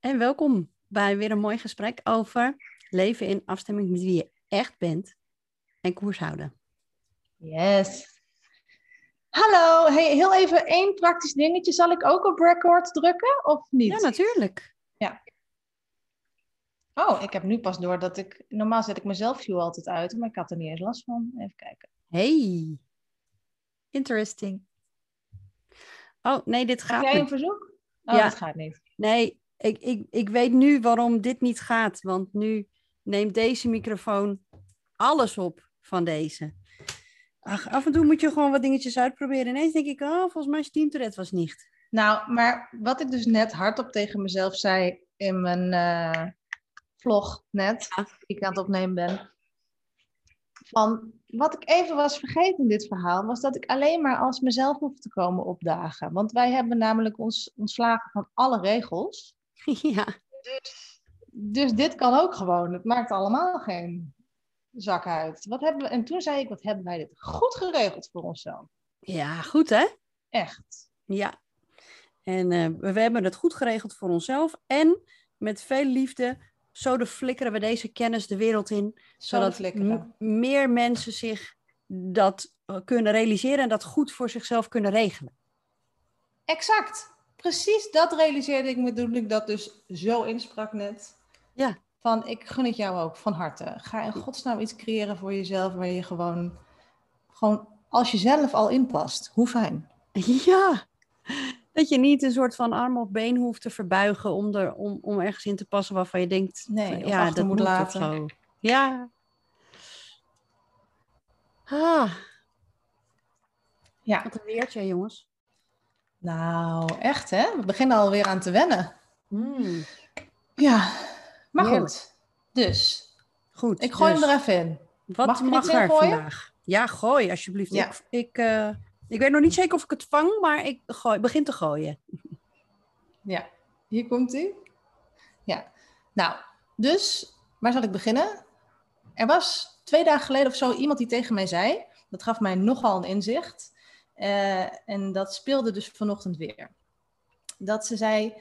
En welkom bij weer een mooi gesprek over leven in afstemming met wie je echt bent en koers houden. Yes. Hallo, hey, heel even één praktisch dingetje. Zal ik ook op record drukken of niet? Ja, natuurlijk. Ja. Oh, ik heb nu pas door dat ik... Normaal zet ik mezelf view altijd uit, maar ik had er niet eens last van. Even kijken. Hey. Interesting. Oh, nee, dit gaat Heb jij niet. een verzoek? Oh, Ja. dat gaat niet. Nee, ik, ik, ik weet nu waarom dit niet gaat. Want nu neemt deze microfoon alles op van deze. Ach, af en toe moet je gewoon wat dingetjes uitproberen. Ineens denk ik, oh, volgens mij is Team was niet. Nou, maar wat ik dus net hardop tegen mezelf zei in mijn eh, vlog net, Ja. die ik aan het opnemen ben. Van wat ik even was vergeten in dit verhaal, was dat ik alleen maar als mezelf hoef te komen opdagen. Want wij hebben namelijk ons ontslagen van alle regels. ja, Dus dit kan ook gewoon. Het maakt allemaal geen zak uit. Wat hebben we, en toen zei ik, wat hebben wij dit goed geregeld voor onszelf? ja, goed hè? Echt. Ja. En eh, we, hebben het goed geregeld voor onszelf. En met veel liefde, zo de flikkeren we deze kennis de wereld in. Zo Zodat flikkeren. meer mensen zich dat eh, kunnen realiseren en dat goed voor zichzelf kunnen regelen. Exact. Precies dat realiseerde ik me toen ik dat dus zo insprak net. Ja. Van, ik gun het jou ook van harte. Ga in godsnaam iets creëren voor jezelf waar je gewoon, gewoon als je zelf al inpast. Hoe fijn. Ja, dat je niet een soort van arm of been hoeft te verbuigen om, er, om, om ergens in te passen waarvan je denkt, Nee, ja, dat moet laten. zo. Ja. Ah, Ja. wat een weertje, jongens. Nou, echt hè? We beginnen alweer aan te wennen. Mm, Ja. Maar Heerlijk. goed. Dus, goed. ik gooi dus, hem er even in. Wat Mag er ingooien? vandaag? Ja, gooi alsjeblieft. Ja. Ik, ik, eh, ik weet nog niet zeker of ik het vang, maar ik gooi, begin te gooien. Ja, hier komt hij. Ja, nou, dus waar zal ik beginnen? Er was twee dagen geleden of zo iemand die tegen mij zei, dat gaf mij nogal een inzicht. Eh, en dat speelde dus vanochtend weer. Dat ze zei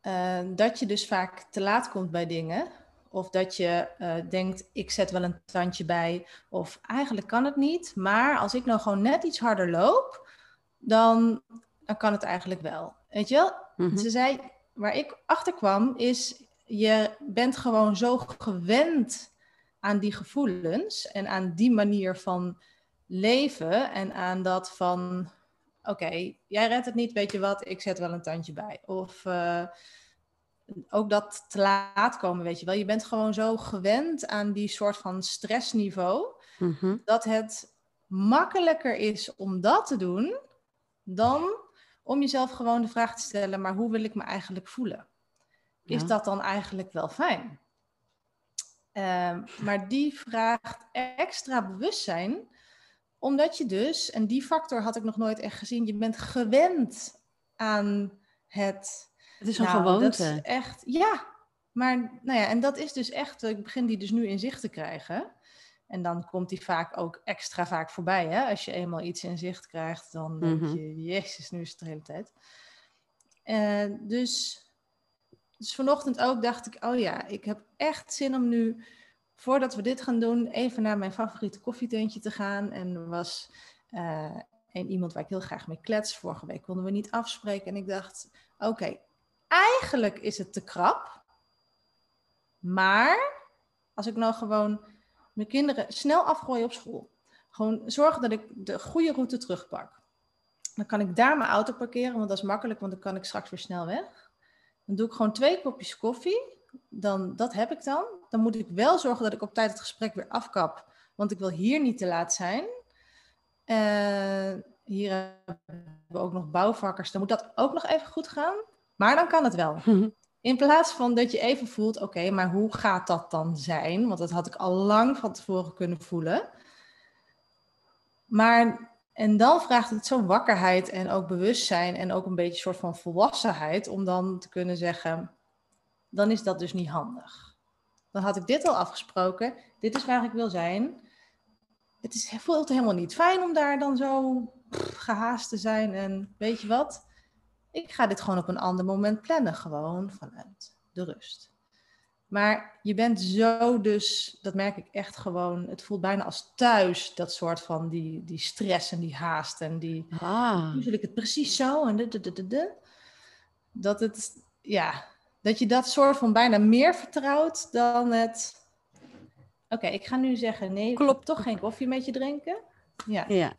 eh, dat je dus vaak te laat komt bij dingen. Of dat je eh, denkt, ik zet wel een tandje bij. Of eigenlijk kan het niet. Maar als ik nou gewoon net iets harder loop, dan, dan kan het eigenlijk wel. Weet je wel? Mhm. Ze zei, waar ik achter kwam, is je bent gewoon zo gewend aan die gevoelens en aan die manier van leven en aan dat van, oké, jij redt het niet, weet je wat, ik zet wel een tandje bij. Of eh, ook dat te laat komen, weet je wel. Je bent gewoon zo gewend aan die soort van stressniveau Mhm. dat het makkelijker is om dat te doen dan om jezelf gewoon de vraag te stellen, maar hoe wil ik me eigenlijk voelen? Is dat dan eigenlijk wel fijn? Ehm, maar die vraagt extra bewustzijn, omdat je dus, en die factor had ik nog nooit echt gezien, je bent gewend aan het Het is een nou, Dat gewoonte. is echt, ja. Maar, nou ja, en dat is dus echt, ik begin die dus nu in zicht te krijgen. En dan komt die vaak ook extra vaak voorbij, hè. Als je eenmaal iets in zicht krijgt, dan denk Mhm. je, jezus, nu is het de hele tijd. Eh, dus, dus vanochtend ook dacht ik, oh ja, ik heb echt zin om nu, voordat we dit gaan doen, even naar mijn favoriete koffietentje te gaan. En er was een iemand waar ik heel graag mee klets. Vorige week konden we niet afspreken. En ik dacht, oké, eigenlijk is het te krap. Maar als ik nou gewoon mijn kinderen snel afgooi op school. Gewoon zorgen dat ik de goede route terugpak. Dan kan ik daar mijn auto parkeren, want dat is makkelijk, want dan kan ik straks weer snel weg. Dan doe ik gewoon twee kopjes koffie. Dan, dat heb ik dan. Dan moet ik wel zorgen dat ik op tijd het gesprek weer afkap, want ik wil hier niet te laat zijn. Eh, hier hebben we ook nog bouwvakkers. Dan moet dat ook nog even goed gaan. Maar dan kan het wel. In plaats van dat je even voelt, oké, maar hoe gaat dat dan zijn? Want dat had ik al lang van tevoren kunnen voelen. Maar, en dan vraagt het zo'n wakkerheid en ook bewustzijn en ook een beetje een soort van volwassenheid om dan te kunnen zeggen, dan is dat dus niet handig. Dan had ik dit al afgesproken, dit is waar ik wil zijn. Het is, voelt helemaal niet fijn om daar dan zo pff, gehaast te zijn en weet je wat? Ik ga dit gewoon op een ander moment plannen, gewoon vanuit de rust. Maar je bent zo dus, dat merk ik echt gewoon, het voelt bijna als thuis, dat soort van die, die stress en die haast en die, Ah. nu wil ik het precies zo en de, de, de, de, de. Dat het, ja, dat je dat soort van bijna meer vertrouwt dan het, oké, ik ga nu zeggen, nee, Klopt. toch geen koffie met je drinken. Ja. Ja.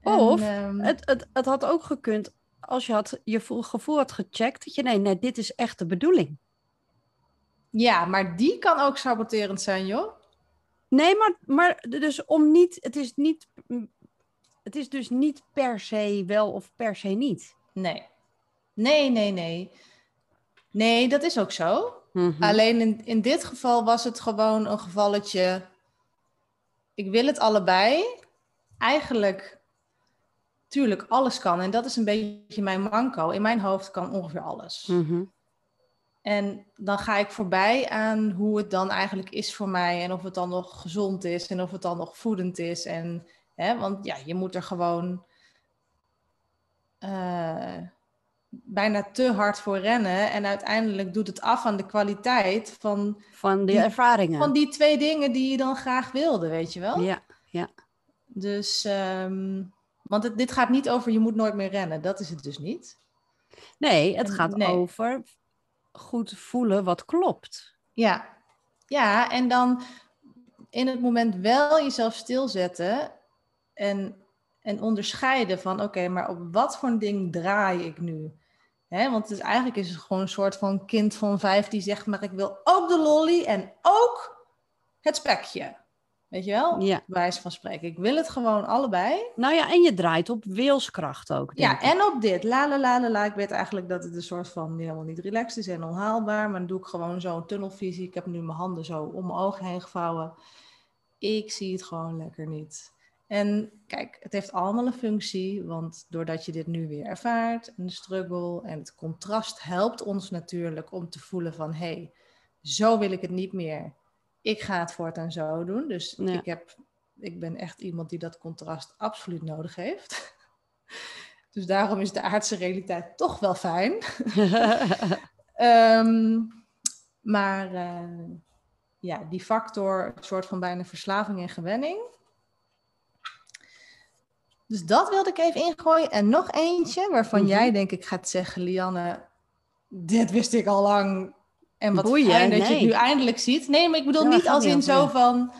En, Of ehm, Het, het, het had ook gekund als je had, je voel- gevoel had gecheckt. Dat je, nee, nee, dit is echt de bedoeling. ja, maar die kan ook saboterend zijn, joh. Nee, maar, maar dus om niet, het is niet, het is dus niet per se wel of per se niet. Nee. Nee, nee, nee. Nee, dat is ook zo. Mhm. Alleen in, in dit geval was het gewoon een gevalletje. Ik wil het allebei. Eigenlijk, tuurlijk, alles kan. En dat is een beetje mijn manco. In mijn hoofd kan ongeveer alles. Mhm. En dan ga ik voorbij aan hoe het dan eigenlijk is voor mij. En of het dan nog gezond is. En of het dan nog voedend is. En, hè, want ja, je moet er gewoon eh, bijna te hard voor rennen. En uiteindelijk doet het af aan de kwaliteit van, Van die Die- ervaringen. van die twee dingen die je dan graag wilde, weet je wel? Ja, Dus, ehm, want het, dit gaat niet over je moet nooit meer rennen. Dat is het dus niet. nee, het gaat nee. over goed voelen wat klopt. Ja. ja, en dan in het moment wel jezelf stilzetten en, en onderscheiden van oké, maar op wat voor een ding draai ik nu? Want het is, eigenlijk is het gewoon een soort van kind van vijf die zegt, maar ik wil ook de lolly en ook het spekje. Weet je wel? Ja. Wijze van spreken. Ik wil het gewoon allebei. Nou ja, en je draait op wilskracht ook. Ja, ik. en op dit. La la la la la. Ik weet eigenlijk dat het een soort van helemaal niet relaxed is en onhaalbaar. Maar dan doe ik gewoon zo'n tunnelvisie. Ik heb nu mijn handen zo om mijn ogen heen gevouwen. Ik zie het gewoon lekker niet. En kijk, het heeft allemaal een functie. Want doordat je dit nu weer ervaart, en de struggle en het contrast helpt ons natuurlijk om te voelen van... hé, hey, zo wil ik het niet meer. Ik ga het voortaan zo doen. Dus Ja. ik, heb, ik ben echt iemand die dat contrast absoluut nodig heeft. Dus daarom is de aardse realiteit toch wel fijn. Ehm, maar eh, ja, die factor, een soort van bijna verslaving en gewenning. Dus dat wilde ik even ingooien. En nog eentje waarvan Mhm. jij denk ik gaat zeggen, Lianne, dit wist ik al lang. En wat Boeien, fijn dat je het nu eindelijk ziet. Nee, maar ik bedoel Ja, niet als in zo van,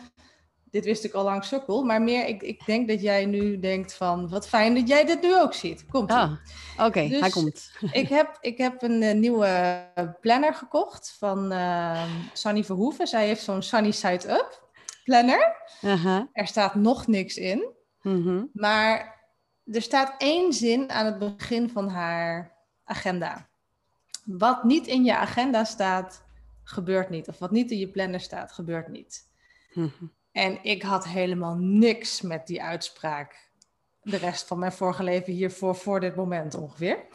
dit wist ik al lang sukkel. Maar meer, ik, ik denk dat jij nu denkt van, wat fijn dat jij dit nu ook ziet. Komt Ah, Oké, hij Dus- komt. ik heb, ik heb een eh, nieuwe planner gekocht van eh Sunny Verhoeven. Zij heeft zo'n Sunny Side Up planner. Aha, Er staat nog niks in. Mhm. Maar er staat één zin aan het begin van haar agenda. Wat niet in je agenda staat, gebeurt niet. Of wat niet in je planner staat, gebeurt niet. Mhm. En ik had helemaal niks met die uitspraak. De rest van mijn vorige leven hiervoor, voor dit moment ongeveer.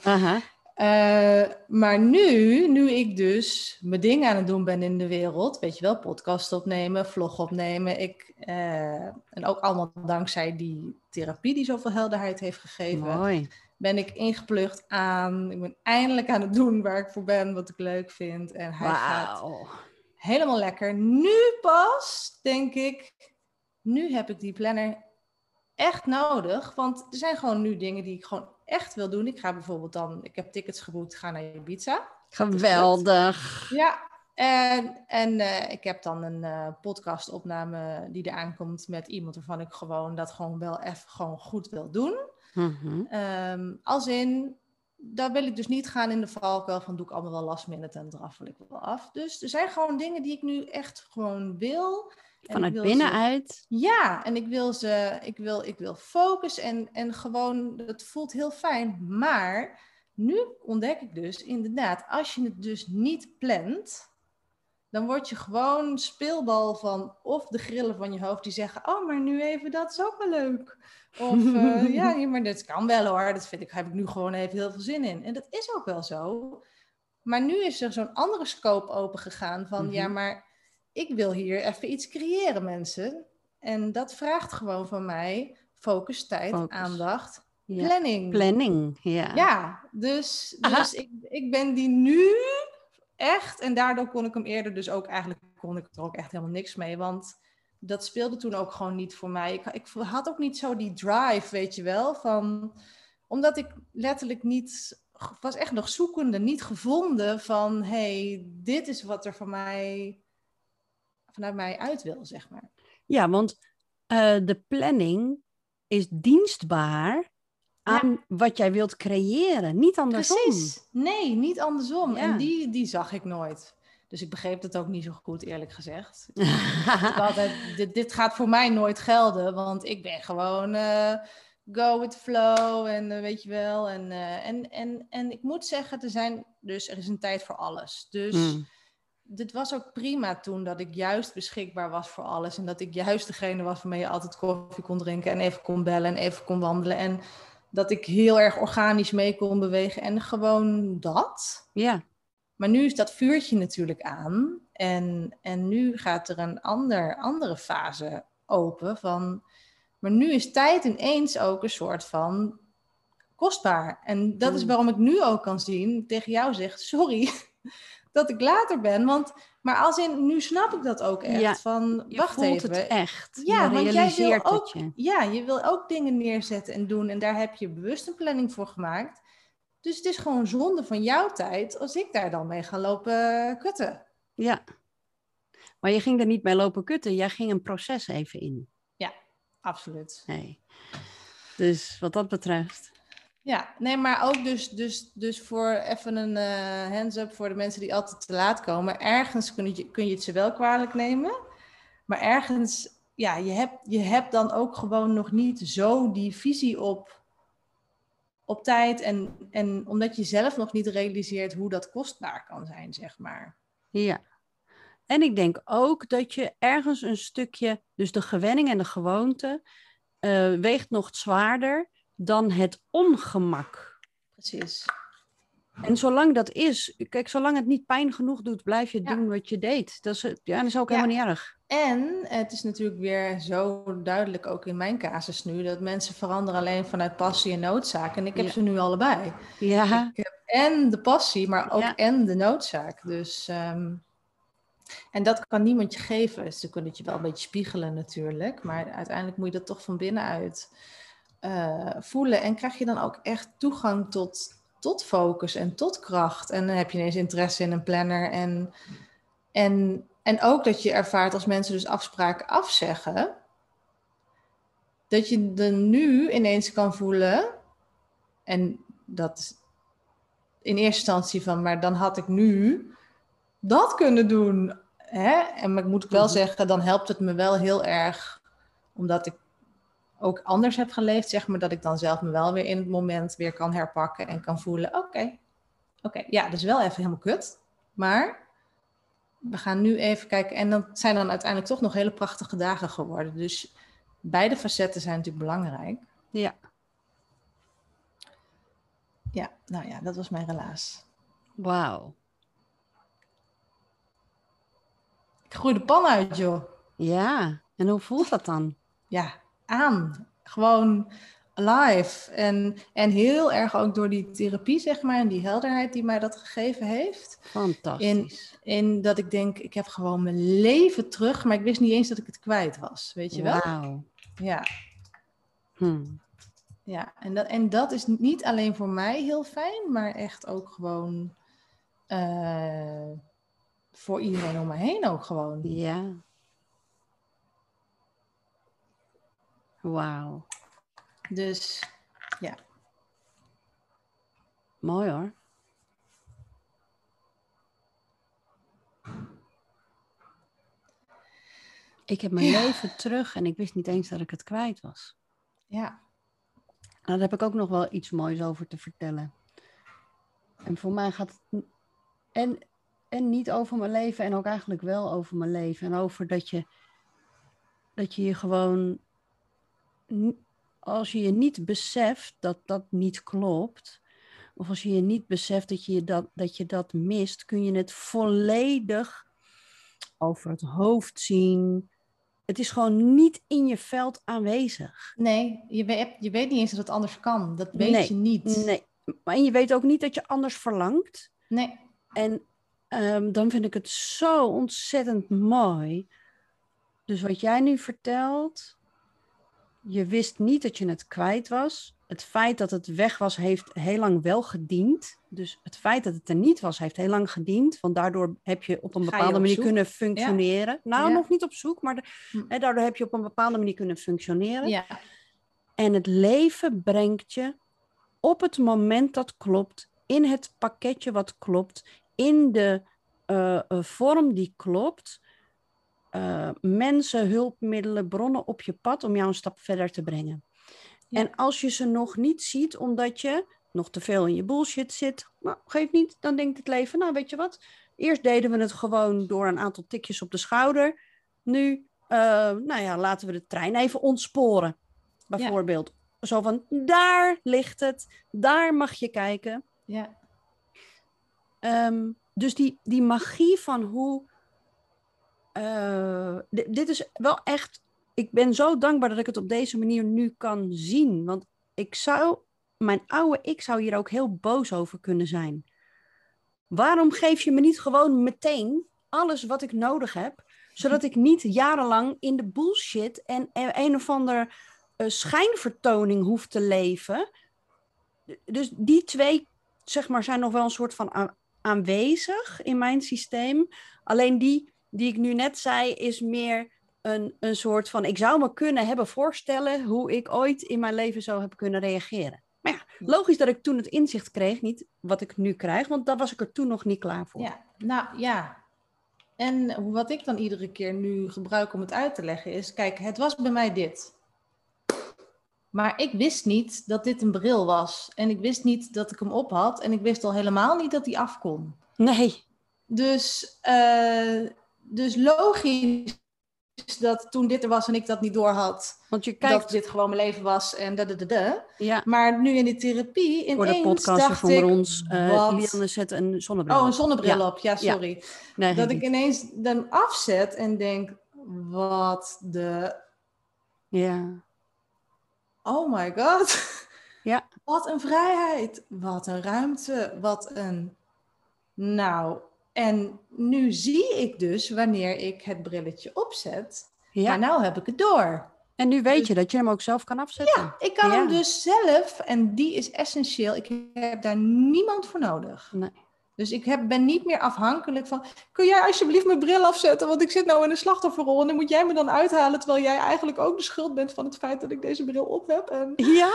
Eh, maar nu, nu ik dus mijn dingen aan het doen ben in de wereld, weet je wel, podcast opnemen, vlog opnemen, ik, eh, en ook allemaal dankzij die therapie die zoveel helderheid heeft gegeven, Mooi. ben ik ingeplucht aan, ik ben eindelijk aan het doen waar ik voor ben, wat ik leuk vind. En hij gaat helemaal lekker. Nu pas, denk ik, nu heb ik die planner echt nodig. Want er zijn gewoon nu dingen die ik gewoon echt wil doen. Ik ga bijvoorbeeld dan, ik heb tickets geboekt, ga naar Ibiza. Geweldig. Ja, en, en eh, ik heb dan een eh podcastopname die er aankomt met iemand waarvan ik gewoon dat gewoon wel even gewoon goed wil doen. Mhm. Ehm, als in, daar wil ik dus niet gaan in de valkuil van doe ik allemaal wel last minute en eraf wil ik wel af. Dus er zijn gewoon dingen die ik nu echt gewoon wil. Vanuit binnenuit. Ze, ja, en ik wil ze, ik wil, ik wil focus en, en gewoon, het voelt heel fijn. Maar nu ontdek ik dus inderdaad, als je het dus niet plant, dan word je gewoon speelbal van of de grillen van je hoofd die zeggen, oh, maar nu even, dat is ook wel leuk. Of eh, ja, maar dit kan wel hoor, dat vind ik, heb ik nu gewoon even heel veel zin in. En dat is ook wel zo. Maar nu is er zo'n andere scope open gegaan van, ja, Mhm. maar ik wil hier even iets creëren, mensen. En dat vraagt gewoon van mij focus, tijd, Focus. aandacht, Ja. planning. Planning, ja. Ja, dus, dus ik, ik ben die nu echt, en daardoor kon ik hem eerder dus ook eigenlijk, kon ik er ook echt helemaal niks mee. Want dat speelde toen ook gewoon niet voor mij. Ik, ik had ook niet zo die drive, weet je wel, van omdat ik letterlijk niet, was echt nog zoekende, niet gevonden van, hey, dit is wat er van mij, vanuit mij uit wil, zeg maar. Ja, want uh, de planning is dienstbaar aan wat jij wilt creëren, niet andersom. Precies. Nee, niet andersom. En die, die zag ik nooit. Dus ik begreep het ook niet zo goed, eerlijk gezegd. altijd, dit, dit, gaat voor mij nooit gelden, want ik ben gewoon uh, go with flow en uh, weet je wel. En, uh, en, en, en ik moet zeggen, er, zijn, dus, er is een tijd voor alles. Dus mm. Dit was ook prima toen dat ik juist beschikbaar was voor alles. En dat ik juist degene was waarmee je altijd koffie kon drinken en even kon bellen en even kon wandelen. En dat ik heel erg organisch mee kon bewegen en gewoon dat. Ja. Maar nu is dat vuurtje natuurlijk aan en, en nu gaat er een ander, andere fase open van... Maar nu is tijd ineens ook een soort van kostbaar. En dat is mm. waarom ik nu ook kan zien, tegen jou zeg, sorry dat ik later ben. Want, maar als in, nu snap ik dat ook echt. Ja, van, je wacht voelt even. het echt. Ja, je want jij wil ook, je. ja, je wil ook dingen neerzetten en doen. En daar heb je bewust een planning voor gemaakt. Dus het is gewoon zonde van jouw tijd als ik daar dan mee ga lopen kutten. Ja. Maar je ging er niet mee lopen kutten. Jij ging een proces even in. Ja, absoluut. Nee. Dus wat dat betreft. Ja, nee, maar ook dus, dus, dus voor even een uh, hands-up voor de mensen die altijd te laat komen. Ergens kun je, kun je het ze wel kwalijk nemen. Maar ergens, ja, je hebt, je hebt dan ook gewoon nog niet zo die visie op, op tijd. En, en omdat je zelf nog niet realiseert hoe dat kostbaar kan zijn, zeg maar. Ja. En ik denk ook dat je ergens een stukje, dus de gewenning en de gewoonte, uh, weegt nog zwaarder dan het ongemak. Precies. En zolang dat is, kijk, zolang het niet pijn genoeg doet, blijf je doen wat je deed. Dat is, ja, dat is ook Ja. helemaal niet erg. En het is natuurlijk weer zo duidelijk, ook in mijn casus nu, dat mensen veranderen alleen vanuit passie en noodzaak. En ik heb Ja. ze nu allebei. Ja, Ik heb en de passie, maar ook en de noodzaak. Dus, ehm, en dat kan niemand je geven. Ze kunnen het je wel een beetje spiegelen natuurlijk, maar uiteindelijk moet je dat toch van binnenuit eh, voelen. En krijg je dan ook echt toegang tot, tot focus en tot kracht. En dan heb je ineens interesse in een planner. En, en, en ook dat je ervaart als mensen dus afspraken afzeggen, dat je er nu ineens kan voelen. En dat in eerste instantie van, maar dan had ik nu dat kunnen doen. Hè? En maar ik moet ik wel Mhm. zeggen, dan helpt het me wel heel erg, omdat ik ook anders heb geleefd, zeg maar, dat ik dan zelf me wel weer in het moment weer kan herpakken en kan voelen, oké, oké, ja, dat is wel even helemaal kut, maar we gaan nu even kijken. En dat zijn dan uiteindelijk toch nog hele prachtige dagen geworden. Dus beide facetten zijn natuurlijk belangrijk. ja. Ja, nou ja, dat was mijn relaas. Wauw. Ik groei de pan uit, joh. Ja, en hoe voelt dat dan? Ja, aan. Gewoon alive. En, en heel erg ook door die therapie, zeg maar, en die helderheid die mij dat gegeven heeft. Fantastisch. In dat ik denk, ik heb gewoon mijn leven terug, maar ik wist niet eens dat ik het kwijt was. Weet je wel? Wauw. Ja. Hm. Ja, en dat, en dat is niet alleen voor mij heel fijn, maar echt ook gewoon eh, voor iedereen om me heen ook gewoon. Ja. Wauw. Dus ja, Mooi hoor. Ik heb mijn Ja. leven terug en ik wist niet eens dat ik het kwijt was. ja, Nou, daar heb ik ook nog wel iets moois over te vertellen. En voor mij gaat het en, en niet over mijn leven en ook eigenlijk wel over mijn leven. En over dat je dat je je gewoon, als je je niet beseft dat dat niet klopt, of als je je niet beseft dat je dat, dat, je dat mist, kun je het volledig over het hoofd zien. Het is gewoon niet in je veld aanwezig. nee, je weet, je weet niet eens dat het anders kan. Dat weet Nee, je niet. Nee, maar en je weet ook niet dat je anders verlangt. Nee. En ehm, dan vind ik het zo ontzettend mooi. Dus wat jij nu vertelt, je wist niet dat je het kwijt was. Het feit dat het weg was, heeft heel lang wel gediend. Dus het feit dat het er niet was, heeft heel lang gediend. Want daardoor heb je op een bepaalde op manier zoek? kunnen functioneren. Nou, Ja. nog niet op zoek, maar de- Hm. hè, daardoor heb je op een bepaalde manier kunnen functioneren. Ja, En het leven brengt je op het moment dat klopt, in het pakketje wat klopt, in de eh, eh, vorm die klopt. Eh, mensen, hulpmiddelen, bronnen op je pad om jou een stap verder te brengen. Ja. En als je ze nog niet ziet, omdat je nog te veel in je bullshit zit, nou, geeft niet, dan denkt het leven, nou weet je wat, eerst deden we het gewoon door een aantal tikjes op de schouder. Nu, eh, nou ja, laten we de trein even ontsporen, bijvoorbeeld. Zo van, daar ligt het, daar mag je kijken. ja, Ehm, dus die, die magie van hoe. Eh, di- dit is wel echt. Ik ben zo dankbaar dat ik het op deze manier nu kan zien. Want ik zou. Mijn oude ik zou hier ook heel boos over kunnen zijn. Waarom geef je me niet gewoon meteen alles wat ik nodig heb? Zodat ik niet jarenlang in de bullshit en en een of ander eh, schijnvertoning hoef te leven. Dus die twee, zeg maar, zijn nog wel een soort van aanwezig in mijn systeem. Alleen die die ik nu net zei, is meer een, een soort van... Ik zou me kunnen hebben voorstellen hoe ik ooit in mijn leven zou hebben kunnen reageren. Maar ja, logisch dat ik toen het inzicht kreeg, niet wat ik nu krijg, want daar was ik er toen nog niet klaar voor. ja. Nou ja. En wat ik dan iedere keer nu gebruik om het uit te leggen is, kijk, het was bij mij dit. Maar ik wist niet dat dit een bril was. En ik wist niet dat ik hem op had. En ik wist al helemaal niet dat hij af kon. Nee, Dus, eh, dus logisch dat toen dit er was en ik dat niet door had, want je dat dit gewoon mijn leven was en da da da da. ja, Maar nu in de therapie voor ineens de dacht van ik, ons. eh wat? Lianne zet een zonnebril Oh, een zonnebril Ja. op. Ja, sorry. Nee, dat ik niet. ineens dan afzet en denk, wat de... Ja, Oh my god. Ja. Wat een vrijheid. Wat een ruimte. Wat een... Nou, en nu zie ik dus wanneer ik het brilletje opzet. ja. Maar nou heb ik het door. En nu weet je dat je hem ook zelf kan afzetten. Ik kan Ja. hem dus zelf, en die is essentieel. Ik heb daar niemand voor nodig. Nee. Dus ik heb, ben niet meer afhankelijk van. Kun jij alsjeblieft mijn bril afzetten? Want ik zit nou in een slachtofferrol. En dan moet jij me dan uithalen. Terwijl jij eigenlijk ook de schuld bent van het feit dat ik deze bril op heb. En Ja,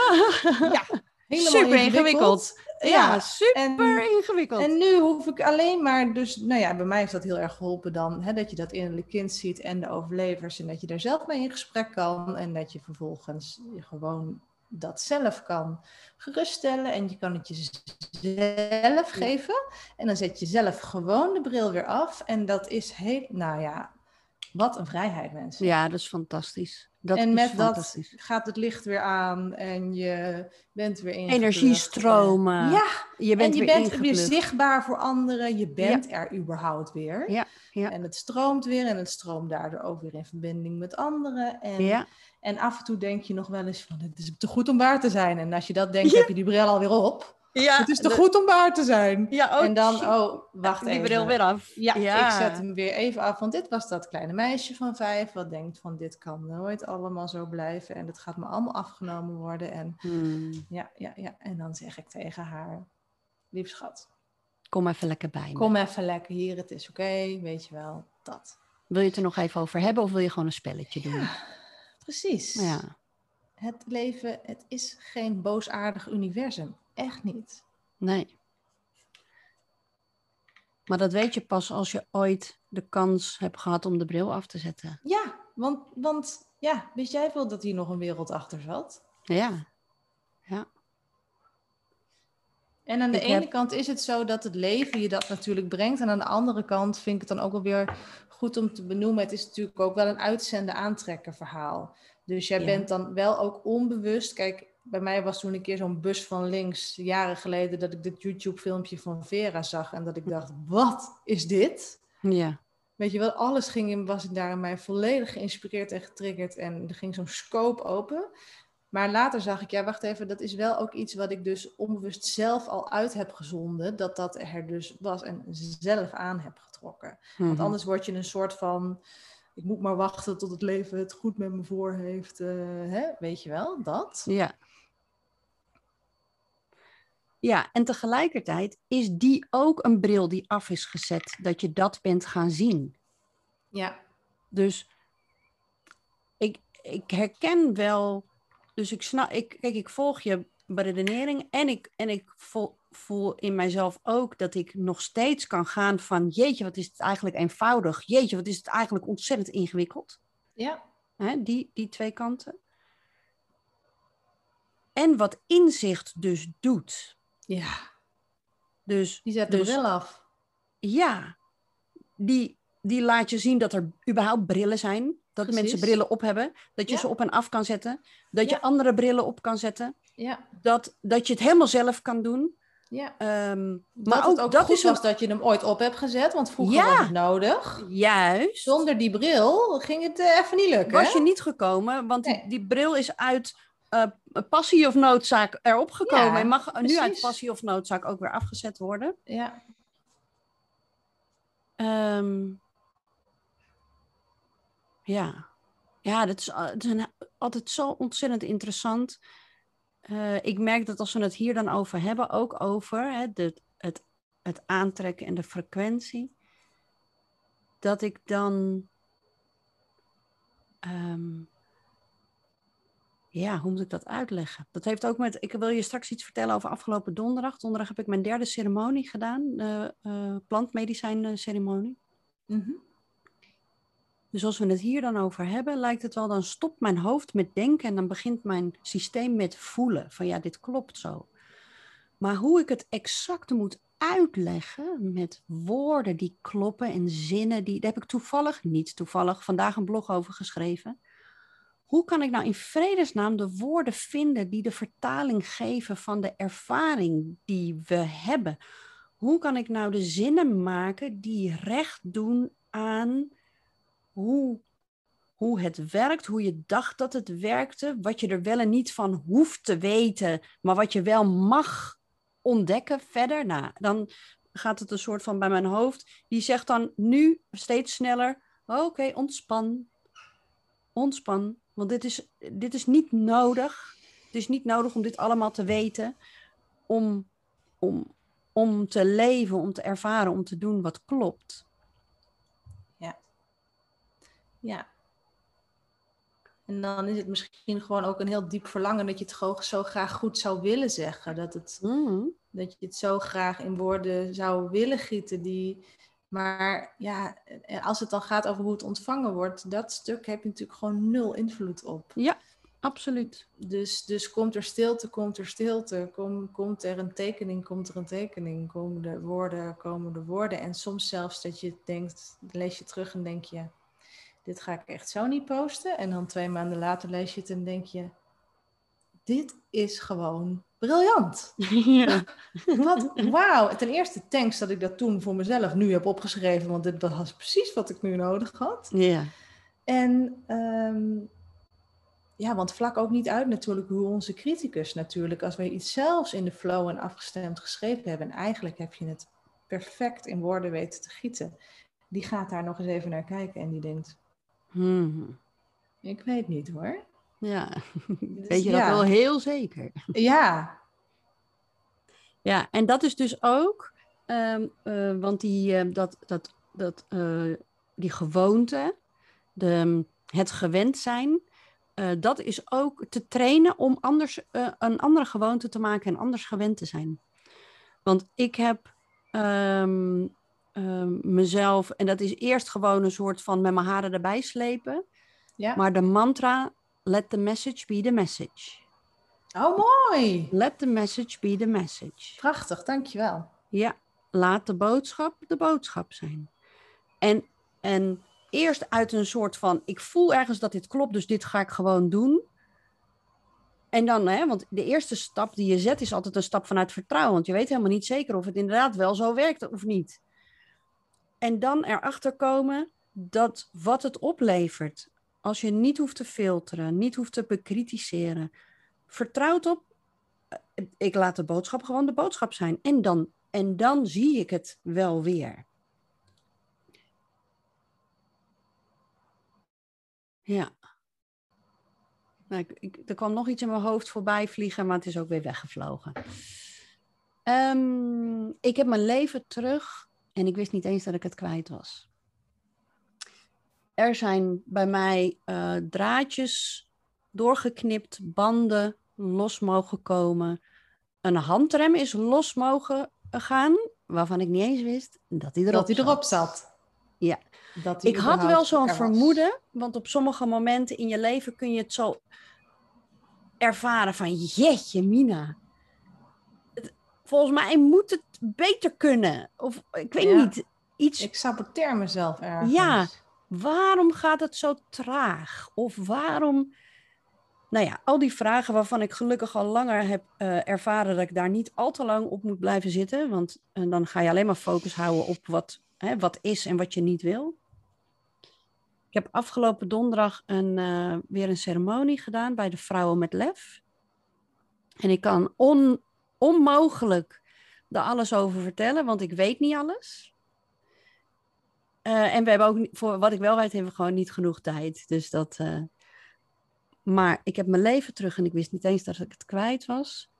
ja, helemaal super ingewikkeld. Ja, Ja, super ingewikkeld. En nu hoef ik alleen maar, dus nou ja, bij mij heeft dat heel erg geholpen dan, hè, dat je dat innerlijk kind ziet en de overlevers en dat je daar zelf mee in gesprek kan en dat je vervolgens gewoon dat zelf kan geruststellen en je kan het jezelf geven en dan zet je zelf gewoon de bril weer af en dat is heel, nou ja, wat een vrijheid mensen. Ja, dat is fantastisch. Dat en met dat gaat het licht weer aan en je bent weer ingeplucht. Energiestromen. Ja, Je bent en je weer bent weer zichtbaar voor anderen. Je bent er überhaupt weer. Ja, ja. En het stroomt weer en het stroomt daardoor ook weer in verbinding met anderen. En, Ja, en af en toe denk je nog wel eens van het is te goed om waar te zijn. En als je dat denkt, heb je die bril alweer op. ja het is te goed om waar te zijn. Ja, oh, en dan, oh, wacht die even. bril weer af. Ja, ik zet hem weer even af. Want dit was dat kleine meisje van vijf. Wat denkt van dit kan nooit allemaal zo blijven. En het gaat me allemaal afgenomen worden. En Hmm, ja, ja, ja. En dan zeg ik tegen haar, lief schat. Kom even lekker bij me. Kom even lekker hier, het is oké, weet je wel, dat. Wil je het er nog even over hebben of wil je gewoon een spelletje doen? Precies. Ja, Het leven, het is geen boosaardig universum. Echt niet. nee. Maar dat weet je pas als je ooit de kans hebt gehad om de bril af te zetten. Ja, want, want ja, wist jij wel dat hier nog een wereld achter zat? Ja, En aan de Ik ene heb- kant is het zo dat het leven je dat natuurlijk brengt. En aan de andere kant vind ik het dan ook wel weer goed om te benoemen. Het is natuurlijk ook wel een uitzenden aantrekken verhaal. Dus jij Ja. bent dan wel ook onbewust. Kijk, bij mij was toen een keer zo'n bus van links, jaren geleden, dat ik dit YouTube-filmpje van Vera zag. En dat ik dacht, wat is dit? ja, Weet je wel, alles ging in, was daar in mij volledig geïnspireerd en getriggerd. En er ging zo'n scope open. Maar later zag ik, ja, wacht even, dat is wel ook iets wat ik dus onbewust zelf al uit heb gezonden, dat dat er dus was en zelf aan heb getrokken. Want Mhm. anders word je een soort van, ik moet maar wachten tot het leven het goed met me voor heeft, eh, hè? weet je wel, dat. Ja. Ja, en tegelijkertijd is die ook een bril die af is gezet, dat je dat bent gaan zien. Ja, Dus ik, ik herken wel, dus ik snap, ik, kijk, ik volg je beredenering en ik, en ik voel, voel in mijzelf ook dat ik nog steeds kan gaan van, jeetje, wat is het eigenlijk eenvoudig, jeetje, wat is het eigenlijk ontzettend ingewikkeld. ja, Hè, die, die twee kanten. En wat inzicht dus doet. Ja, Dus die zet de Dus- bril af. ja, die, die laat je zien dat er überhaupt brillen zijn. Dat Precies. mensen brillen op hebben. Dat je Ja. ze op en af kan zetten. Dat je andere brillen op kan zetten. Ja, Dat, dat je het helemaal zelf kan doen. ja. Dat maar ook, het ook dat goed is een- was dat je hem ooit op hebt gezet, want vroeger Ja. was het nodig. juist. Zonder die bril ging het eh, even niet lukken. was je niet gekomen, want die, die bril is uit eh, passie of noodzaak erop gekomen. Ja, en mag nu uit passie of noodzaak ook weer afgezet worden. Ja, Ehm, ja. Ja, dat is, een- altijd zo ontzettend interessant. Eh, ik merk dat als we het hier dan over hebben, ook over hè, de, het, het aantrekken en de frequentie, dat ik dan. ehm, ja, hoe moet ik dat uitleggen? Dat heeft ook met. Ik wil je straks iets vertellen over afgelopen donderdag. Donderdag heb ik mijn derde ceremonie gedaan, de eh plantmedicijn ceremonie. Mhm. Dus als we het hier dan over hebben, lijkt het wel, dan stopt mijn hoofd met denken en dan begint mijn systeem met voelen. Van ja, dit klopt zo. Maar hoe ik het exact moet uitleggen met woorden die kloppen en zinnen, die, daar heb ik toevallig, niet toevallig, vandaag een blog over geschreven. Hoe kan ik nou in vredesnaam de woorden vinden die de vertaling geven van de ervaring die we hebben? Hoe kan ik nou de zinnen maken die recht doen aan hoe, hoe het werkt, hoe je dacht dat het werkte, wat je er wel en niet van hoeft te weten, maar wat je wel mag ontdekken verder. Nou, dan gaat het een soort van bij mijn hoofd, die zegt dan nu steeds sneller, oké, ontspan, ontspan, want dit is, dit is niet nodig. Het is niet nodig om dit allemaal te weten, om, om, om te leven, om te ervaren, om te doen wat klopt. ja. En dan is het misschien gewoon ook een heel diep verlangen dat je het gewoon zo graag goed zou willen zeggen. Dat, het, Mm. dat je het zo graag in woorden zou willen gieten. Die, maar ja, eh, als het dan gaat over hoe het ontvangen wordt, dat stuk heb je natuurlijk gewoon nul invloed op. Absoluut. Dus, dus komt er stilte, komt er stilte. Kom, komt er een tekening, komt er een tekening. Komen de woorden, komen de woorden. En soms zelfs dat je denkt, lees je terug en denk je, dit ga ik echt zo niet posten. En dan twee maanden later lees je het en denk je, dit is gewoon briljant. ja. Wat, wauw. Ten eerste thanks dat ik dat toen voor mezelf nu heb opgeschreven, want dit was precies wat ik nu nodig had. ja. En ehm, ja, want vlak ook niet uit natuurlijk hoe onze criticus natuurlijk, als wij iets zelfs in de flow en afgestemd geschreven hebben, en eigenlijk heb je het perfect in woorden weten te gieten, die gaat daar nog eens even naar kijken en die denkt, Hmm. ik weet niet hoor. Ja, Dus weet je dat wel heel zeker. Ja, Ja, en dat is dus ook, ehm, eh, want die, eh, dat, dat, dat, eh, die gewoonte, de, het gewend zijn, eh, dat is ook te trainen om anders, een andere gewoonte te maken en anders gewend te zijn. Want ik heb ehm, ehm, mezelf, en dat is eerst gewoon een soort van met mijn haren erbij slepen, ja. maar de mantra, let the message be the message. Oh, mooi. Let the message be the message. Prachtig, dankjewel. Ja, laat de boodschap de boodschap zijn. En, en eerst uit een soort van, ik voel ergens dat dit klopt, dus dit ga ik gewoon doen. En dan, hè, want de eerste stap die je zet is altijd een stap vanuit vertrouwen. Want je weet helemaal niet zeker of het inderdaad wel zo werkt of niet. En dan erachter komen dat wat het oplevert, als je niet hoeft te filteren, niet hoeft te bekritiseren, vertrouwd op, eh, ik laat de boodschap gewoon de boodschap zijn. En dan, en dan zie ik het wel weer. Ja. Nou, ik, ik, er kwam nog iets in mijn hoofd voorbij vliegen, maar het is ook weer weggevlogen. Ehm, ik heb mijn leven terug en ik wist niet eens dat ik het kwijt was. Er zijn bij mij uh, draadjes doorgeknipt, banden los mogen komen. Een handrem is los mogen gaan, waarvan ik niet eens wist dat hij erop, dat hij erop zat. Ja. Dat ik had wel zo'n vermoeden, want op sommige momenten in je leven kun je het zo ervaren van, jeetje Mina, volgens mij moet het beter kunnen. Of ik weet niet, iets... Ik saboteer mezelf ergens. Ja, waarom gaat het zo traag? Of waarom... Nou ja, al die vragen waarvan ik gelukkig al langer heb uh, ervaren dat ik daar niet al te lang op moet blijven zitten. Want uh, dan ga je alleen maar focus houden op wat, hè, wat is en wat je niet wil. Ik heb afgelopen donderdag een, uh, weer een ceremonie gedaan bij de Vrouwen met Lef. En ik kan on, onmogelijk er alles over vertellen, want ik weet niet alles. Uh, en we hebben ook, voor wat ik wel weet, hebben we gewoon niet genoeg tijd. Dus dat. Uh, maar ik heb mijn leven terug en ik wist niet eens dat ik het kwijt was.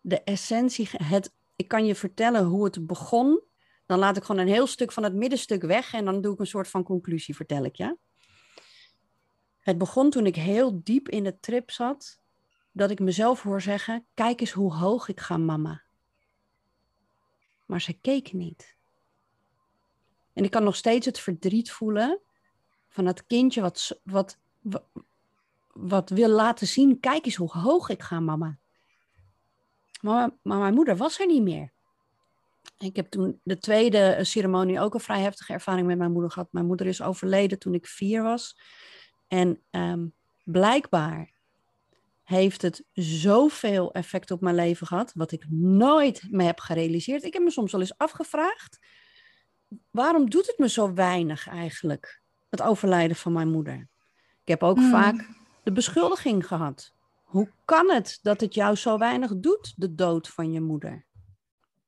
De essentie, het, ik kan je vertellen hoe het begon. Dan laat ik gewoon een heel stuk van het middenstuk weg en dan doe ik een soort van conclusie, vertel ik ja. Het begon toen ik heel diep in de trip zat dat ik mezelf hoor zeggen: Kijk eens hoe hoog ik ga, mama. Maar ze keek niet. En ik kan nog steeds het verdriet voelen van dat kindje wat, wat, wat, wil laten zien: Kijk eens hoe hoog ik ga, mama. Maar, mijn moeder was er niet meer. Ik heb toen de tweede ceremonie ook een vrij heftige ervaring met mijn moeder gehad. Mijn moeder is overleden toen ik vier was. En um, blijkbaar heeft het zoveel effect op mijn leven gehad, wat ik nooit me heb gerealiseerd. Ik heb me soms wel eens afgevraagd, waarom doet het me zo weinig eigenlijk, het overlijden van mijn moeder? Ik heb ook hmm. vaak de beschuldiging gehad. Hoe kan het dat het jou zo weinig doet, de dood van je moeder?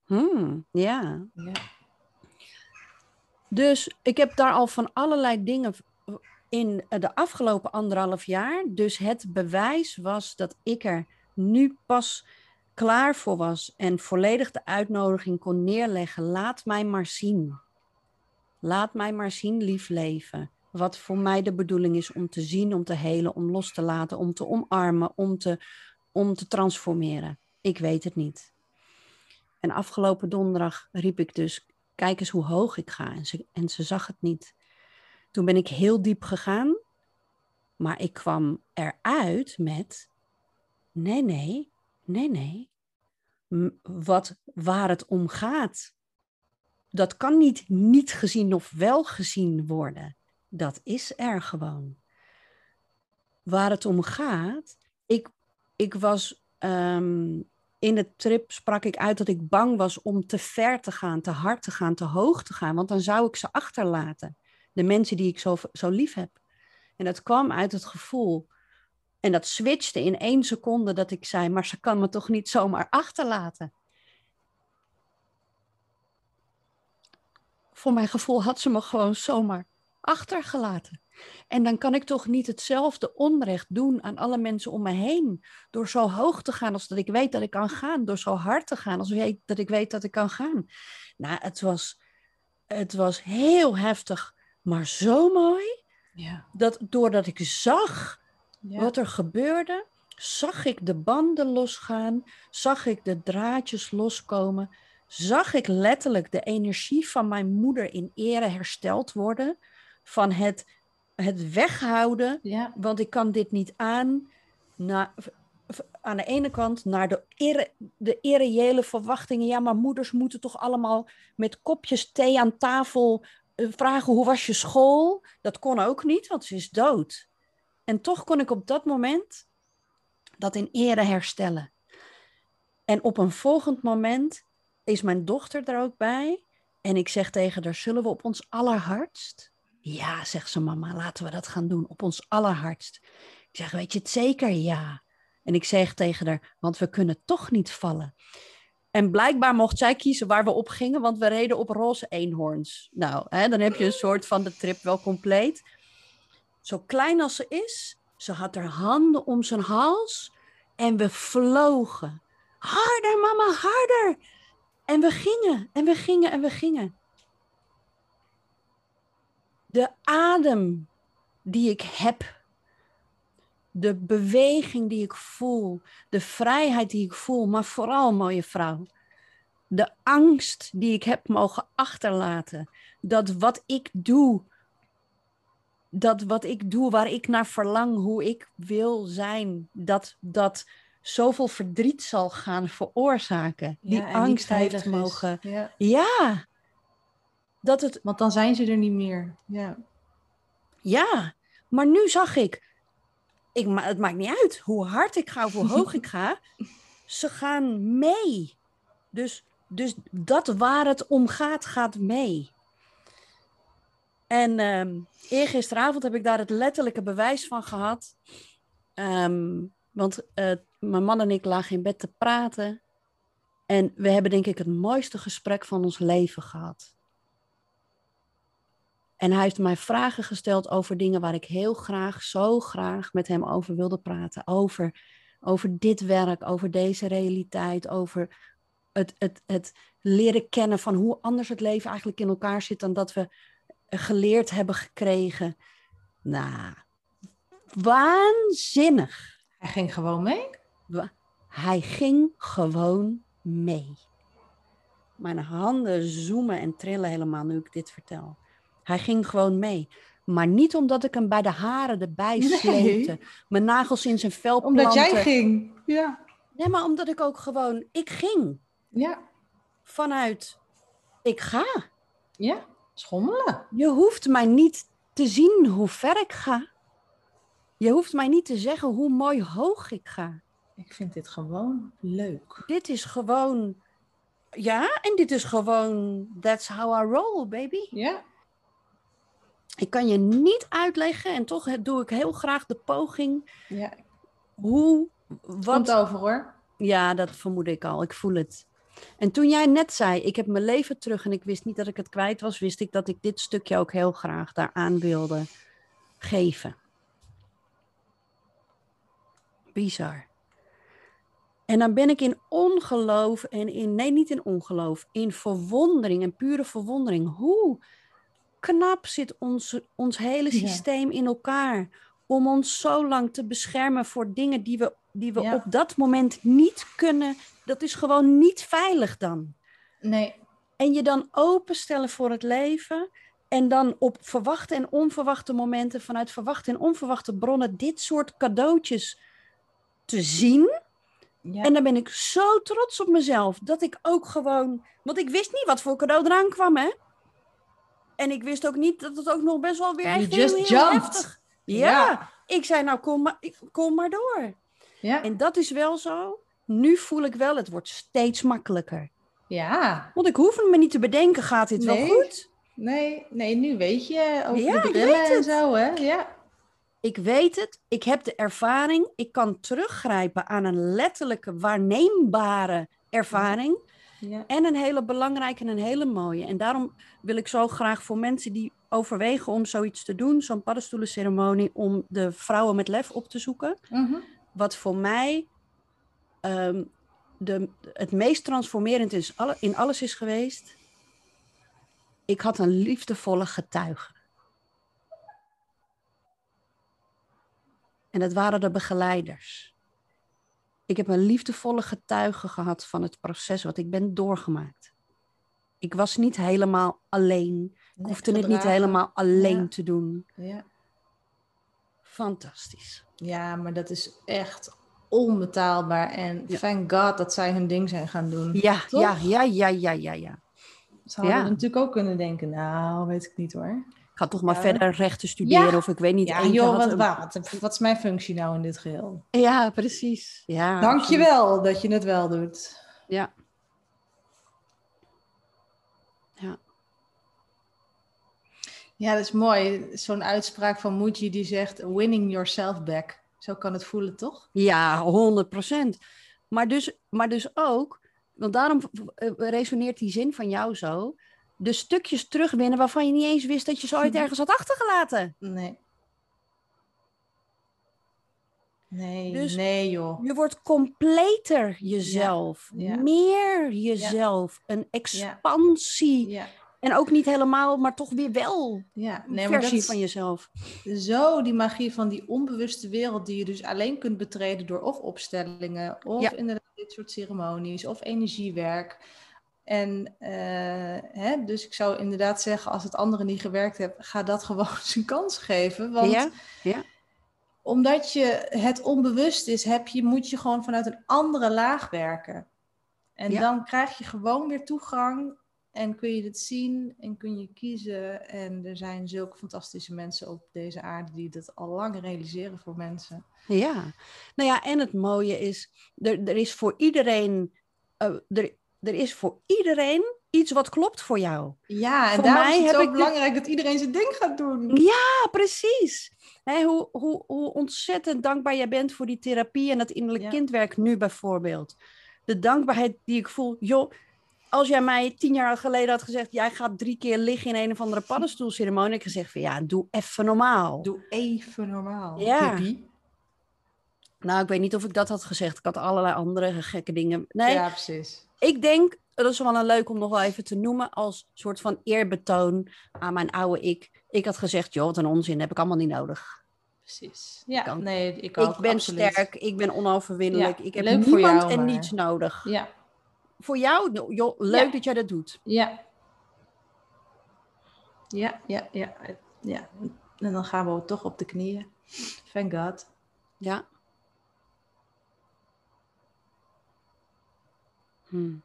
Hmm, ja. ja. Dus ik heb daar al van allerlei dingen in de afgelopen anderhalf jaar. Dus het bewijs was dat ik er nu pas klaar voor was en volledig de uitnodiging kon neerleggen. Laat mij maar zien. Laat mij maar zien, lief leven. Wat voor mij de bedoeling is om te zien, om te helen, om los te laten, om te omarmen, om te, om te transformeren. Ik weet het niet. En afgelopen donderdag riep ik dus: Kijk eens hoe hoog ik ga. En ze, en ze zag het niet. Toen ben ik heel diep gegaan, maar ik kwam eruit met: nee, nee, nee, nee. Wat, waar het om gaat, dat kan niet niet gezien of wel gezien worden. Dat is er gewoon. Waar het om gaat, ik, ik was um, in de trip sprak ik uit dat ik bang was om te ver te gaan, te hard te gaan, te hoog te gaan, want dan zou ik ze achterlaten de mensen die ik zo, zo lief heb. En dat kwam uit het gevoel. En dat switchte in één seconde dat ik zei, maar ze kan me toch niet zomaar achterlaten. Voor mijn gevoel had ze me gewoon zomaar achtergelaten. En dan kan ik toch niet hetzelfde onrecht doen aan alle mensen om me heen. Door zo hoog te gaan als dat ik weet dat ik kan gaan. Door zo hard te gaan als dat ik weet dat ik kan gaan. Nou, het was, het was heel heftig maar zo mooi. Ja. Dat doordat ik zag wat er gebeurde, zag ik de banden losgaan, zag ik de draadjes loskomen, zag ik letterlijk de energie van mijn moeder in ere hersteld worden. Van het, het weghouden, ja. want ik kan dit niet aan. Na, aan de ene kant naar de, irre, de irreële verwachtingen. Ja, maar moeders moeten toch allemaal met kopjes thee aan tafel eh, vragen hoe was je school? Dat kon ook niet, want ze is dood. En toch kon ik op dat moment dat in ere herstellen. En op een volgend moment is mijn dochter er ook bij. En ik zeg tegen haar, zullen we op ons allerhardst? Ja, zegt ze mama, laten we dat gaan doen, op ons allerhardst. Ik zeg, weet je het zeker? Ja. En ik zeg tegen haar, want we kunnen toch niet vallen. En blijkbaar mocht zij kiezen waar we op gingen, want we reden op roze eenhoorns. Nou, hè, dan heb je een soort van de trip wel compleet. Zo klein als ze is, ze had haar handen om zijn hals en we vlogen. Harder, mama, harder. En we gingen, en we gingen, en we gingen. De adem die ik heb, de beweging die ik voel, de vrijheid die ik voel, maar vooral, mooie vrouw, de angst die ik heb mogen achterlaten, dat wat ik doe, dat wat ik doe, waar ik naar verlang, hoe ik wil zijn, dat dat zoveel verdriet zal gaan veroorzaken. Die Ja, angst heeft mogen. Ja. Ja, dat het Want dan zijn ze er niet meer. Ja. Ja, maar nu zag ik, ik ma het maakt niet uit hoe hard ik ga of hoe hoog ik ga. Ze gaan mee. Dus, dus dat waar het om gaat, gaat mee. En ehm eergisteravond heb ik daar het letterlijke bewijs van gehad. Ehm, want eh, mijn man en ik lagen in bed te praten. En we hebben denk ik het mooiste gesprek van ons leven gehad. En hij heeft mij vragen gesteld over dingen waar ik heel graag, zo graag met hem over wilde praten. Over, over dit werk, over deze realiteit, over het, het, het leren kennen van hoe anders het leven eigenlijk in elkaar zit dan dat we geleerd hebben gekregen. Nou, waanzinnig. Hij ging gewoon mee. Hij ging gewoon mee. Mijn handen zoomen en trillen helemaal nu ik dit vertel. Hij ging gewoon mee. Maar niet omdat ik hem bij de haren erbij Nee. sleepte. Mijn nagels in zijn vel Omdat jij ging. Ja. Nee, maar omdat ik ook gewoon... Ik ging Ja. vanuit... Ik ga. Ja. Schommelen. Je hoeft mij niet te zien hoe ver ik ga. Je hoeft mij niet te zeggen hoe mooi hoog ik ga. Ik vind dit gewoon leuk. Dit is gewoon. Ja, en dit is gewoon. That's how I roll, baby. Ja. Ik kan je niet uitleggen, en toch doe ik heel graag de poging. Ja. Hoe. Komt Wat. over hoor. Ja, dat vermoed ik al. Ik voel het. En toen jij net zei: Ik heb mijn leven terug en ik wist niet dat ik het kwijt was, wist ik dat ik dit stukje ook heel graag daaraan wilde geven. Bizar. En dan ben ik in ongeloof en in, nee, niet in ongeloof, in verwondering en pure verwondering. Hoe knap zit ons, ons hele Ja. systeem in elkaar om ons zo lang te beschermen voor dingen die we, die we Ja. op dat moment niet kunnen. Dat is gewoon niet veilig dan. Nee. En je dan openstellen voor het leven. En dan op verwachte en onverwachte momenten, vanuit verwachte en onverwachte bronnen, dit soort cadeautjes te zien. Ja. En dan ben ik zo trots op mezelf dat ik ook gewoon. Want ik wist niet wat voor cadeau eraan kwam, hè? En ik wist ook niet dat het ook nog best wel weer echt heel, heel jumped. heftig. Ja. Ja. ik zei nou kom maar, kom maar door. ja. En dat is wel zo. Nu voel ik wel, het wordt steeds makkelijker. Ja. Want ik hoef me niet te bedenken, gaat dit Nee. wel goed? Nee, nee, nu weet je over Ja, de ik brillen en het. zo, hè? Ja. Ik weet het, ik heb de ervaring, ik kan teruggrijpen aan een letterlijke, waarneembare ervaring. ja. En een hele belangrijke en een hele mooie. En daarom wil ik zo graag voor mensen die overwegen om zoiets te doen, zo'n paddenstoelenceremonie, om de vrouwen met lef op te zoeken. Mhm. Wat voor mij ehm, de, het meest transformerend is, alle, in alles is geweest. Ik had een liefdevolle getuige. En dat waren de begeleiders. Ik heb een liefdevolle getuige gehad van het proces wat ik ben doorgemaakt. Ik was niet helemaal alleen. Ik hoefde het niet helemaal alleen Ja. te doen. Ja. Fantastisch. ja, maar dat is echt onbetaalbaar. En Ja. thank God dat zij hun ding zijn gaan doen. Ja, Toch? ja, ja, ja, ja, ja, ja. Ze hadden natuurlijk ook kunnen denken, nou, weet ik niet hoor. Ik had toch maar Ja. verder rechten studeren Ja. of ik weet niet. Ja, joh, had wat, een- wat, wat is mijn functie nou in dit geheel? Ja, precies. Ja, Dank je absoluut. wel dat je het wel doet. Ja. Ja. Ja, dat is mooi. Zo'n uitspraak van Muji die zegt, winning yourself back. Zo kan het voelen, toch? Ja, 100 procent. Maar dus, maar dus ook, want daarom eh, resoneert die zin van jou zo. De stukjes terugwinnen waarvan je niet eens wist dat je ze ooit ergens had achtergelaten. Nee. Nee, Dus nee joh. Je wordt completer jezelf. ja. Meer jezelf. Een expansie. Ja, En ook niet helemaal, maar toch weer wel. ja. Een Nee, maar versie van jezelf. zo die magie van die onbewuste wereld die je dus alleen kunt betreden door of opstellingen, of inderdaad dit soort ceremonies, of energiewerk. En eh, hè, dus ik zou inderdaad zeggen, als het andere niet gewerkt heeft, ga dat gewoon zijn kans geven. Want Ja, ja. omdat je het onbewust is, heb je, moet je gewoon vanuit een andere laag werken. En Ja. dan krijg je gewoon weer toegang en kun je het zien en kun je kiezen. En er zijn zulke fantastische mensen op deze aarde die dat al lang realiseren voor mensen. Ja, nou ja, en het mooie is, er, er is voor iedereen, eh, er, er is voor iedereen iets wat klopt voor jou. Ja, en Voor daarom mij is het heb zo ik belangrijk dat iedereen zijn ding gaat doen. Ja, precies. Hoe, hoe, hoe ontzettend dankbaar jij bent voor die therapie en dat innerlijk Ja. kindwerk nu bijvoorbeeld. De dankbaarheid die ik voel, joh, als jij mij tien jaar geleden had gezegd, jij gaat drie keer liggen in een of andere paddenstoelceremonie, had ik gezegd van ja, doe even normaal. Doe even normaal. Ja. Nou, ik weet niet of ik dat had gezegd. Ik had allerlei andere gekke dingen. Nee, Ja, precies. Ik denk, dat is wel een leuk om nog wel even te noemen, als soort van eerbetoon aan mijn oude ik. Ik had gezegd, joh, wat een onzin, heb ik allemaal niet nodig. Precies. Ja, Kan. nee, ik ook. ik ben absoluut. sterk, ik ben onoverwinnelijk, Ja, ik heb niemand jou, en maar- niets nodig. Ja, Voor jou, joh, leuk Ja. dat jij dat doet. Ja. Ja, ja, ja. ja. En dan gaan we toch op de knieën. Thank God. Ja. Hm.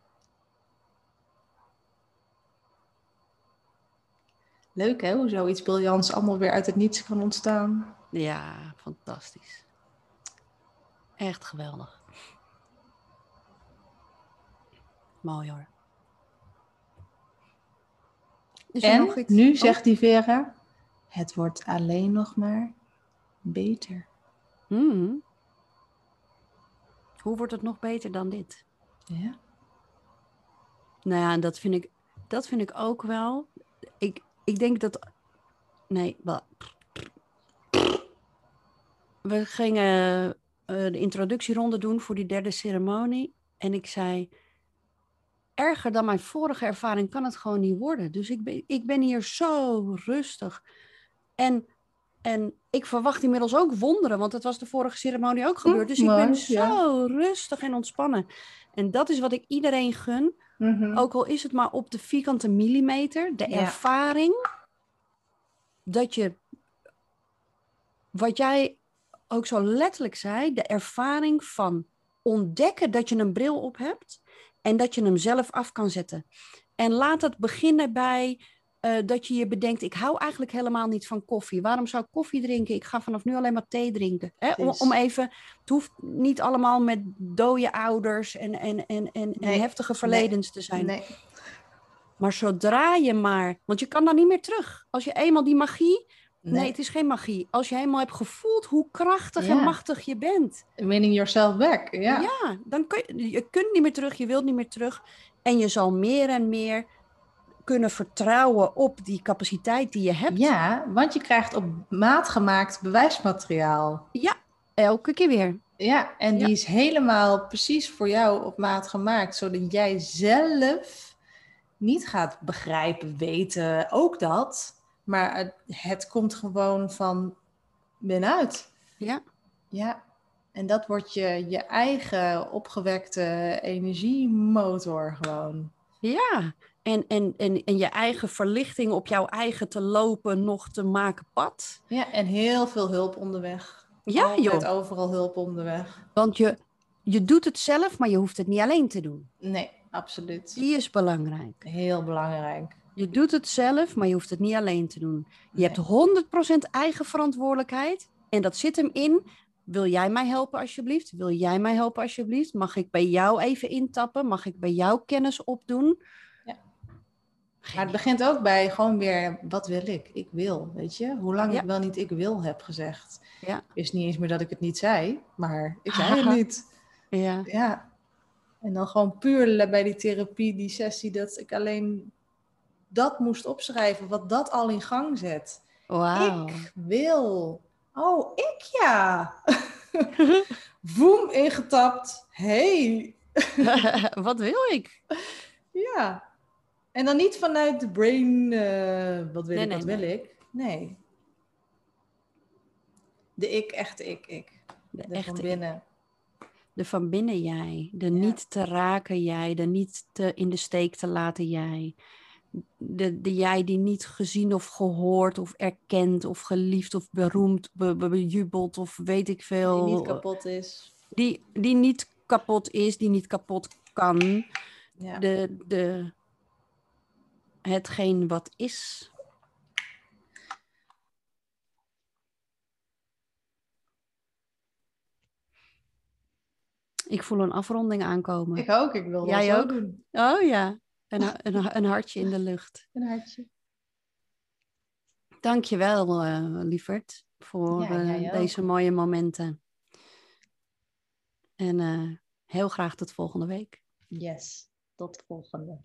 Leuk hè, hoe zoiets briljants allemaal weer uit het niets kan ontstaan. Ja, fantastisch. Echt geweldig. Mooi hoor. Is en nog iets? nu Oh, zegt die Vera, het wordt alleen nog maar beter. hmm. Hoe wordt het nog beter dan dit? Ja. Nou ja, en dat vind ik, dat vind ik ook wel. Ik, ik denk dat. Nee, wel. We gingen eh, de introductieronde doen voor die derde ceremonie. En ik zei. Erger dan mijn vorige ervaring kan het gewoon niet worden. Dus ik ben, ik ben hier zo rustig. En, en ik verwacht inmiddels ook wonderen, want het was de vorige ceremonie ook gebeurd. Dus ik ben zo rustig en ontspannen. En dat is wat ik iedereen gun. Mhm. Ook al is het maar op de vierkante millimeter, de Ja. ervaring dat je, wat jij ook zo letterlijk zei, de ervaring van ontdekken dat je een bril op hebt en dat je hem zelf af kan zetten. En laat het beginnen bij eh, dat je je bedenkt, ik hou eigenlijk helemaal niet van koffie. Waarom zou ik koffie drinken? Ik ga vanaf nu alleen maar thee drinken. Hè? Om, even, het hoeft niet allemaal met dode ouders en, en, en, en, Nee, en heftige verledens te zijn. Nee. Maar zodra je maar, want je kan daar niet meer terug. Als je eenmaal die magie, nee, nee. het is geen magie. Als je eenmaal hebt gevoeld hoe krachtig Ja. en machtig je bent, Winning yourself back. Ja. ja. dan kun je, je kunt niet meer terug, je wilt niet meer terug. En je zal meer en meer kunnen vertrouwen op die capaciteit die je hebt. Ja, want je krijgt op maat gemaakt bewijsmateriaal. Elke keer weer. Ja, en die Ja. is helemaal precies voor jou op maat gemaakt, zodat jij zelf niet gaat begrijpen, weten, ook dat. Maar het, het komt gewoon van binnenuit. Ja. Ja, en dat wordt je, je eigen opgewekte energiemotor gewoon. Ja, en, en, en, en je eigen verlichting op jouw eigen te lopen nog te maken pad. Ja, en heel veel hulp onderweg. Ja, Altijd joh. overal hulp onderweg. Want je, je doet het zelf, maar je hoeft het niet alleen te doen. Nee, absoluut. Die is belangrijk. Heel belangrijk. Je doet het zelf, maar je hoeft het niet alleen te doen. Je Nee. hebt 100% eigen verantwoordelijkheid. En dat zit hem in. Wil jij mij helpen alsjeblieft? Wil jij mij helpen alsjeblieft? Mag ik bij jou even intappen? Mag ik bij jou kennis opdoen? Maar het begint ook bij gewoon weer, wat wil ik? Ik wil, weet je? Hoe lang Ja. ik wel niet ik wil heb gezegd. Ja. Is niet eens meer dat ik het niet zei, maar ik zei het niet. Ja, Ja. En dan gewoon puur bij die therapie, die sessie, dat ik alleen dat moest opschrijven, wat dat al in gang zet. wauw. Ik wil. Oh, ik ja. Woem ingetapt. Hey. Wat wil ik? Ja. En dan niet vanuit de brain, eh, wat wil Nee, ik, nee, wat wil nee. ik. Nee. De ik, echte ik, ik. De De echte van ik. binnen. De van binnen jij. De niet te raken jij. De niet te in de steek te laten jij. De, de jij die niet gezien of gehoord of erkend of geliefd of beroemd, be- be- bejubeld of weet ik veel. Die niet kapot is. Die, die niet kapot is, die niet kapot kan. Ja. De, de, hetgeen wat is. Ik voel een afronding aankomen. Ik ook, ik wil Jij dat ook? doen. Oh ja, een, een, een hartje in de lucht. Een hartje. Dankjewel, eh lieverd, voor Ja, eh, deze mooie momenten. En eh, heel graag tot volgende week. Yes. Tot volgende.